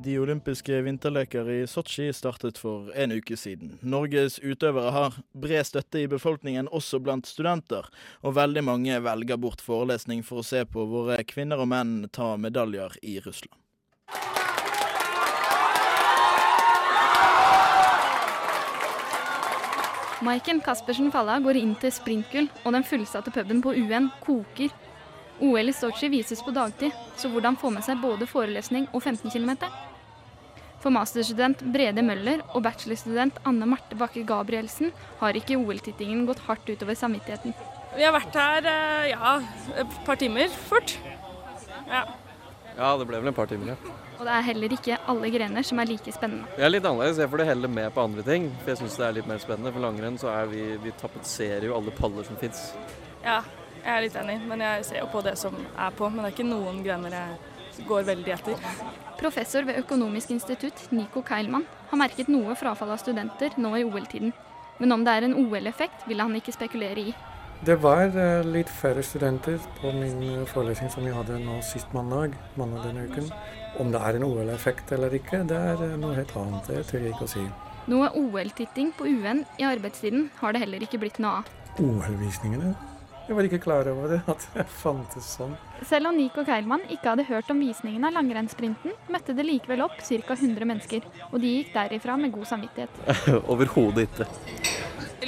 De olympiske vinterleker i Sotsji startet for en uke siden. Norges utøvere har bred støtte i befolkningen, også blant studenter. Og veldig mange velger bort forelesning for å se på våre kvinner og menn ta medaljer i Russland. Maiken Caspersen Falla går inn til sprintgull, og den fullsatte puben på UN koker. OL i Sotsji vises på dagtid, så hvordan få med seg både forelesning og 15 km? For masterstudent Brede Møller og bachelorstudent Anne Marte Bakke Gabrielsen har ikke OL-tittingen gått hardt utover samvittigheten. Vi har vært her eh, ja, et par timer fort. Ja. ja, det ble vel et par timer, ja. Og det er heller ikke alle grener som er like spennende. Det er litt annerledes. Jeg får det heller med på andre ting. For jeg syns det er litt mer spennende. For langrenn så er vi, vi tapetserer jo alle paller som fins. ja, jeg er litt enig, men jeg ser jo på det som er på. Men det er ikke noen grener jeg går veldig etter. Professor ved Økonomisk institutt, Nico Keilmann, har merket noe frafall av studenter nå i OL-tiden. Men om det er en OL-effekt, vil han ikke spekulere i. Det var eh, litt færre studenter på min eh, forelesning som vi hadde nå sist mandag, mandag denne uken. Om det er en OL-effekt eller ikke, det er eh, noe helt annet. Det tør jeg ikke å si. Noe OL-titting på UN i arbeidstiden har det heller ikke blitt noe av. OL-visningene? Jeg var ikke klar over det, at det fantes sånn. Selv om Nico Keilmann ikke hadde hørt om visningen av langrennssprinten, møtte det likevel opp ca. 100 mennesker, og de gikk derifra med god samvittighet. Overhodet ikke.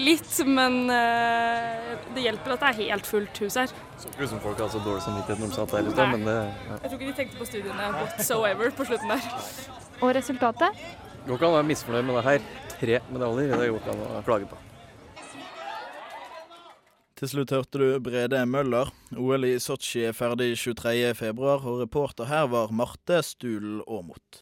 Litt, men eh, det hjelper at det er helt fullt hus her. Så ikke ut som folk hadde så dårlig samvittighet når de satt der i stad, men det ja. Jeg tror ikke de tenkte på studiene whatsoever på slutten der. Og resultatet? går ikke an å være misfornøyd med det her. Tre medaljer, det går ikke an å klage på. Til slutt hørte du Brede Møller. OL i Sotsji er ferdig 23.2, og reporter her var Marte Stulen Aamodt.